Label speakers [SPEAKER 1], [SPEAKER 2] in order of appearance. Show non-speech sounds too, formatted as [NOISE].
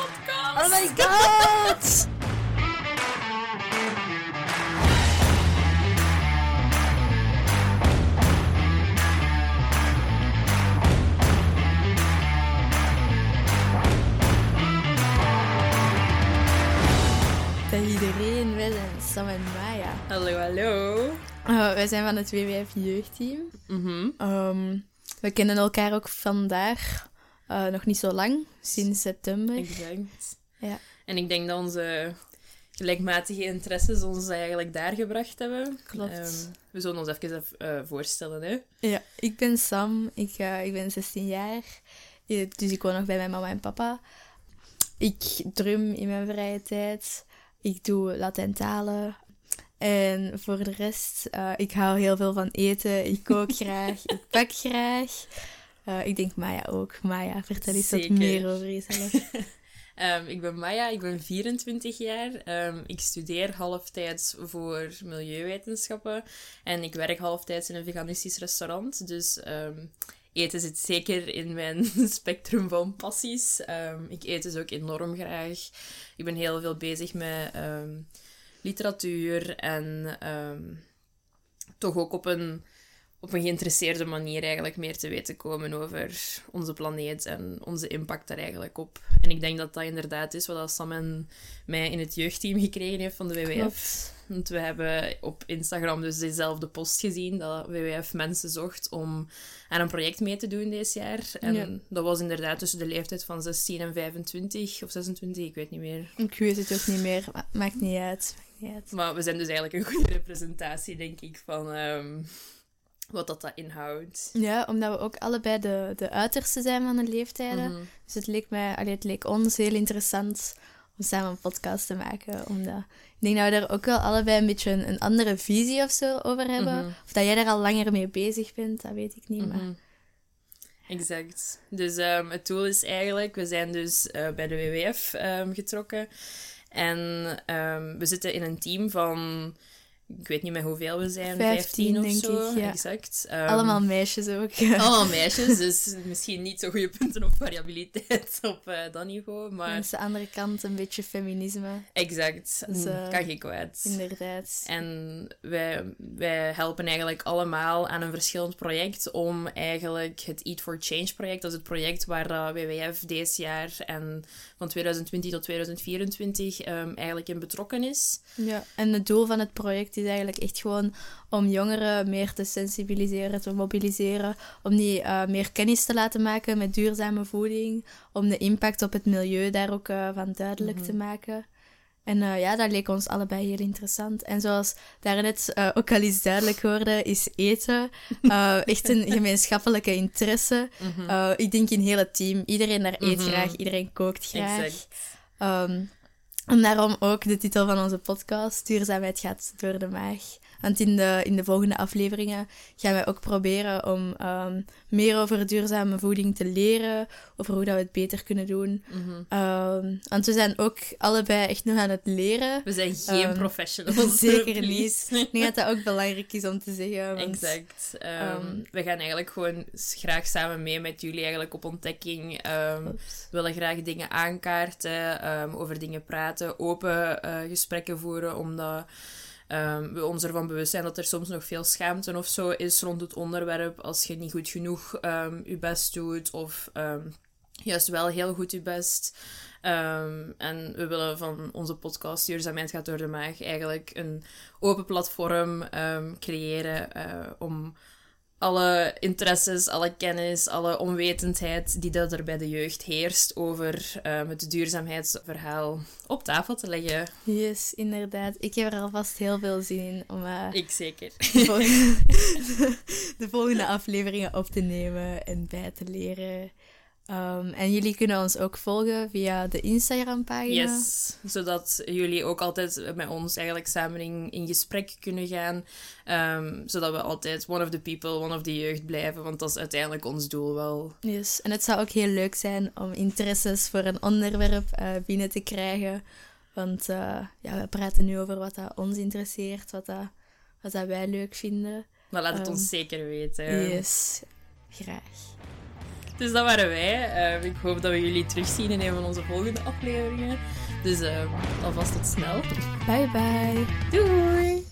[SPEAKER 1] podcast!
[SPEAKER 2] Oh my god! Dag iedereen, wij zijn Sam en Maya.
[SPEAKER 1] Hallo, hallo.
[SPEAKER 2] Uh, wij zijn van het WWF jeugdteam.
[SPEAKER 1] Mhm.
[SPEAKER 2] Ehm, we kennen elkaar ook vandaag uh, nog niet zo lang, sinds september.
[SPEAKER 1] Exact.
[SPEAKER 2] Ja.
[SPEAKER 1] En ik denk dat onze gelijkmatige interesses ons eigenlijk daar gebracht hebben.
[SPEAKER 2] Klopt.
[SPEAKER 1] Ehm, we zullen ons even uh, voorstellen, hè.
[SPEAKER 2] Ja, ik ben Sam, ik, uh, ik ben 16 jaar, dus ik woon nog bij mijn mama en papa. Ik drum in mijn vrije tijd, ik doe Latijntalen. En voor de rest, uh, ik hou heel veel van eten, ik kook [LAUGHS] graag, ik bak graag. Uh, ik denk Maya ook. Maya, vertel eens wat meer over jezelf.
[SPEAKER 1] um, [LAUGHS] ik ben Maya, ik ben 24 jaar. Um, ik studeer halftijds voor milieuwetenschappen. En ik werk halftijds in een veganistisch restaurant. Dus um, eten zit zeker in mijn [LAUGHS] spectrum van passies. ik eet dus ook enorm graag. Ik ben heel veel bezig met literatuur en toch ook op een op een geïnteresseerde manier eigenlijk meer te weten komen over onze planeet en onze impact daar eigenlijk op. En ik denk dat dat inderdaad is wat Sam en mij in het jeugdteam gekregen heeft van de WWF.
[SPEAKER 2] Klopt.
[SPEAKER 1] Want we hebben op Instagram dus dezelfde post gezien dat WWF mensen zocht om aan een project mee te doen dit jaar. En
[SPEAKER 2] Ja.
[SPEAKER 1] dat was inderdaad tussen de leeftijd van 16 en 25 of 26, ik weet niet meer.
[SPEAKER 2] Ik weet het ook niet meer, maakt niet uit. Maakt niet uit.
[SPEAKER 1] Maar we zijn dus eigenlijk een goede representatie, denk ik, van ehm, wat dat, dat inhoudt.
[SPEAKER 2] Ja, omdat we ook allebei de, de uiterste zijn van de leeftijden.
[SPEAKER 1] Mhm.
[SPEAKER 2] Dus het leek, mij, allee, het leek ons heel interessant om samen een podcast te maken. Omdat ik denk dat we daar ook wel allebei een beetje een, een andere visie of zo over hebben.
[SPEAKER 1] Mhm.
[SPEAKER 2] Of dat jij daar al langer mee bezig bent, dat weet ik niet. Maar
[SPEAKER 1] Mhm. Exact. Dus ehm, het doel is eigenlijk, we zijn dus eh, bij de WWF ehm, getrokken. En ehm, we zitten in een team van, ik weet niet meer hoeveel we zijn,
[SPEAKER 2] 15,
[SPEAKER 1] of
[SPEAKER 2] denk
[SPEAKER 1] zo.
[SPEAKER 2] ik, ja.
[SPEAKER 1] Exact. Ehm,
[SPEAKER 2] allemaal meisjes ook.
[SPEAKER 1] allemaal [LAUGHS] meisjes, dus misschien niet zo goede punten op variabiliteit [LAUGHS] op eh, dat niveau. Maar
[SPEAKER 2] Aan de andere kant een beetje feminisme,
[SPEAKER 1] exact,
[SPEAKER 2] Dus, eh,
[SPEAKER 1] kan geen kwaad.
[SPEAKER 2] inderdaad.
[SPEAKER 1] En wij, wij helpen eigenlijk allemaal aan een verschillend project om eigenlijk het Eat for Change project, dat is het project waar dat WWF deze jaar en van 2020 tot 2024 ehm, eigenlijk in betrokken is.
[SPEAKER 2] Ja, en het doel van het project is eigenlijk echt gewoon om jongeren meer te sensibiliseren, te mobiliseren, om die eh, meer kennis te laten maken met duurzame voeding, om de impact op het milieu daar ook eh, van duidelijk te maken. En eh, ja, dat leek ons allebei heel interessant. En zoals daarnet uh, ook al eens duidelijk hoorde, is eten uh, [LAUGHS] echt een gemeenschappelijke interesse. Uh, ik denk in heel het team. Iedereen daar eet
[SPEAKER 1] Mhm.
[SPEAKER 2] graag, iedereen kookt graag.
[SPEAKER 1] Exact.
[SPEAKER 2] Um, en daarom ook de titel van onze podcast, Duurzaamheid gaat door de maag. Want in de, in de volgende afleveringen gaan wij ook proberen om um, meer over duurzame voeding te leren, over hoe dat we het beter kunnen doen.
[SPEAKER 1] Mhm.
[SPEAKER 2] Um, want we zijn ook allebei echt nog aan het leren.
[SPEAKER 1] We zijn geen
[SPEAKER 2] Ehm,
[SPEAKER 1] professionals. [LAUGHS] [LAUGHS]
[SPEAKER 2] Zeker niet. Ik denk dat dat ook belangrijk is om te zeggen. want-
[SPEAKER 1] Exact. Ehm,
[SPEAKER 2] Ehm,
[SPEAKER 1] we gaan eigenlijk gewoon graag samen mee met jullie eigenlijk op ontdekking. Ehm, willen graag dingen aankaarten, ehm, over dingen praten, open eh, gesprekken voeren, omdat ehm, we ons ervan bewust zijn dat er soms nog veel schaamte of zo is rond het onderwerp als je niet goed genoeg ehm, je best doet of ehm, juist wel heel goed je best. En we willen van onze podcast Duurzaamheid gaat door de maag eigenlijk een open platform creëren eh, om alle interesses, alle kennis, alle onwetendheid die dat er bij de jeugd heerst over ehm, het duurzaamheidsverhaal op tafel te leggen.
[SPEAKER 2] Yes, inderdaad. Ik heb er alvast heel veel zin in om eh,
[SPEAKER 1] Ik zeker.
[SPEAKER 2] de, volgende, [LAUGHS] de volgende afleveringen op te nemen en bij te leren. Um, en jullie kunnen ons ook volgen via de Instagram-pagina.
[SPEAKER 1] Yes, zodat jullie ook altijd met ons eigenlijk samen in, in gesprek kunnen gaan. ehm, zodat we altijd one of the people, one of the jeugd blijven. Want dat is uiteindelijk ons doel wel.
[SPEAKER 2] Yes. En het zou ook heel leuk zijn om interesses voor een onderwerp eh, binnen te krijgen. Want eh, ja, we praten nu over wat dat ons interesseert, wat, dat, wat dat wij leuk vinden.
[SPEAKER 1] Maar laat het
[SPEAKER 2] Ehm,
[SPEAKER 1] ons zeker weten.
[SPEAKER 2] Yes, graag.
[SPEAKER 1] Dus dat waren wij. Eh, ik hoop dat we jullie terugzien in een van onze volgende afleveringen. Dus uh, alvast tot snel.
[SPEAKER 2] Bye bye.
[SPEAKER 1] Doei!